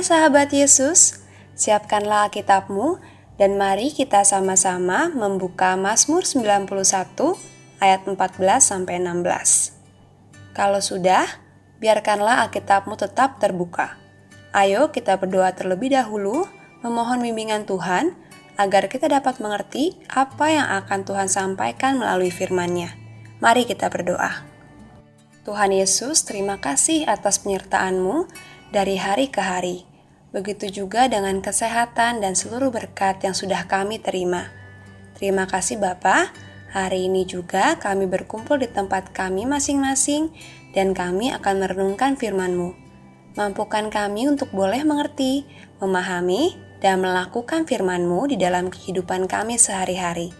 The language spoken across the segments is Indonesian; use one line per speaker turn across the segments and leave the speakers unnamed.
sahabat Yesus, siapkanlah Alkitabmu dan mari kita sama-sama membuka Mazmur 91 ayat 14 sampai 16. Kalau sudah, biarkanlah Alkitabmu tetap terbuka. Ayo kita berdoa terlebih dahulu, memohon bimbingan Tuhan agar kita dapat mengerti apa yang akan Tuhan sampaikan melalui firman-Nya. Mari kita berdoa. Tuhan Yesus, terima kasih atas penyertaan-Mu dari hari ke hari. Begitu juga dengan kesehatan dan seluruh berkat yang sudah kami terima. Terima kasih Bapa. Hari ini juga kami berkumpul di tempat kami masing-masing dan kami akan merenungkan firman-Mu. Mampukan kami untuk boleh mengerti, memahami, dan melakukan firman-Mu di dalam kehidupan kami sehari-hari.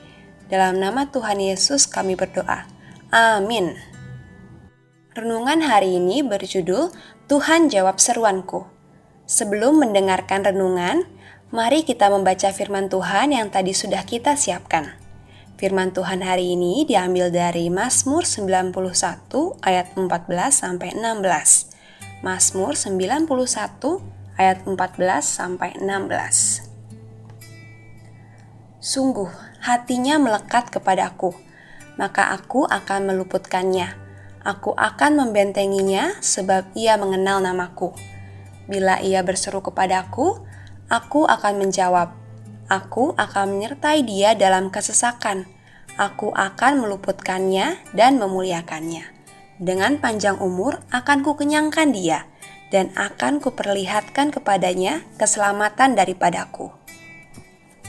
Dalam nama Tuhan Yesus kami berdoa. Amin. Renungan hari ini berjudul Tuhan Jawab Seruanku. Sebelum mendengarkan renungan, mari kita membaca firman Tuhan yang tadi sudah kita siapkan. Firman Tuhan hari ini diambil dari Mazmur 91 ayat 14 sampai 16. Mazmur 91 ayat 14 sampai 16. Sungguh hatinya melekat kepadaku, maka aku akan meluputkannya Aku akan membentenginya sebab ia mengenal namaku. Bila ia berseru kepadaku, aku akan menjawab. Aku akan menyertai dia dalam kesesakan. Aku akan meluputkannya dan memuliakannya. Dengan panjang umur akan kukenyangkan dia dan akan kuperlihatkan kepadanya keselamatan daripadaku.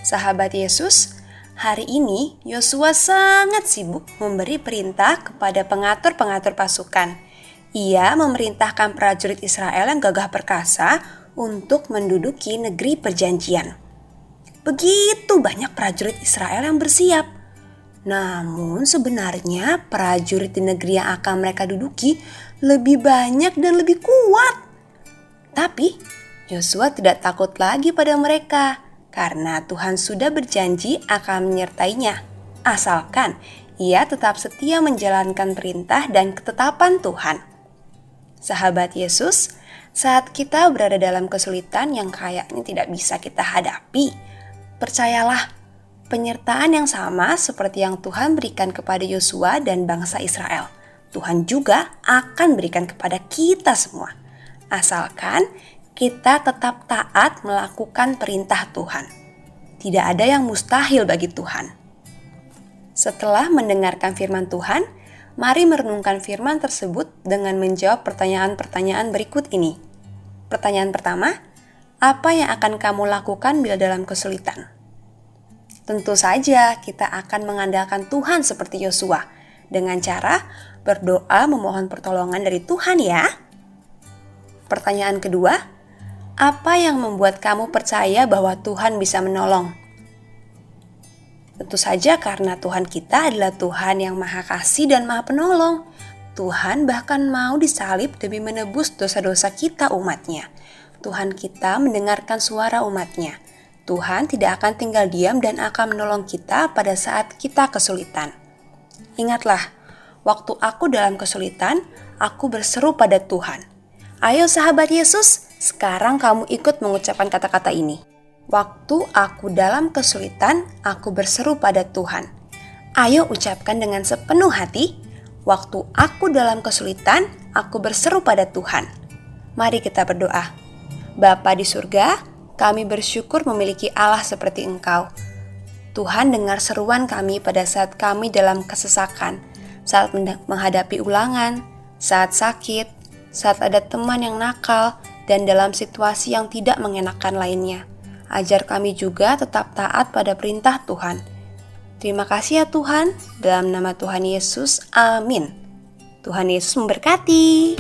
Sahabat Yesus, Hari ini, Yosua sangat sibuk memberi perintah kepada pengatur-pengatur pasukan. Ia memerintahkan prajurit Israel yang gagah perkasa untuk menduduki negeri perjanjian. Begitu banyak prajurit Israel yang bersiap. Namun sebenarnya prajurit di negeri yang akan mereka duduki lebih banyak dan lebih kuat. Tapi Yosua tidak takut lagi pada mereka karena Tuhan sudah berjanji akan menyertainya, asalkan ia tetap setia menjalankan perintah dan ketetapan Tuhan. Sahabat Yesus, saat kita berada dalam kesulitan yang kayaknya tidak bisa kita hadapi, percayalah, penyertaan yang sama seperti yang Tuhan berikan kepada Yosua dan bangsa Israel, Tuhan juga akan berikan kepada kita semua. Asalkan kita tetap taat melakukan perintah Tuhan. Tidak ada yang mustahil bagi Tuhan. Setelah mendengarkan firman Tuhan, mari merenungkan firman tersebut dengan menjawab pertanyaan-pertanyaan berikut ini. Pertanyaan pertama, apa yang akan kamu lakukan bila dalam kesulitan? Tentu saja kita akan mengandalkan Tuhan seperti Yosua dengan cara berdoa memohon pertolongan dari Tuhan ya. Pertanyaan kedua, apa yang membuat kamu percaya bahwa Tuhan bisa menolong? Tentu saja karena Tuhan kita adalah Tuhan yang maha kasih dan maha penolong. Tuhan bahkan mau disalib demi menebus dosa-dosa kita umatnya. Tuhan kita mendengarkan suara umatnya. Tuhan tidak akan tinggal diam dan akan menolong kita pada saat kita kesulitan. Ingatlah, waktu aku dalam kesulitan, aku berseru pada Tuhan. Ayo sahabat Yesus, sekarang kamu ikut mengucapkan kata-kata ini. Waktu aku dalam kesulitan, aku berseru pada Tuhan. Ayo ucapkan dengan sepenuh hati. Waktu aku dalam kesulitan, aku berseru pada Tuhan. Mari kita berdoa. Bapa di surga, kami bersyukur memiliki Allah seperti Engkau. Tuhan dengar seruan kami pada saat kami dalam kesesakan, saat menghadapi ulangan, saat sakit, saat ada teman yang nakal, dan dalam situasi yang tidak mengenakan lainnya. Ajar kami juga tetap taat pada perintah Tuhan. Terima kasih ya Tuhan, dalam nama Tuhan Yesus, amin. Tuhan Yesus memberkati.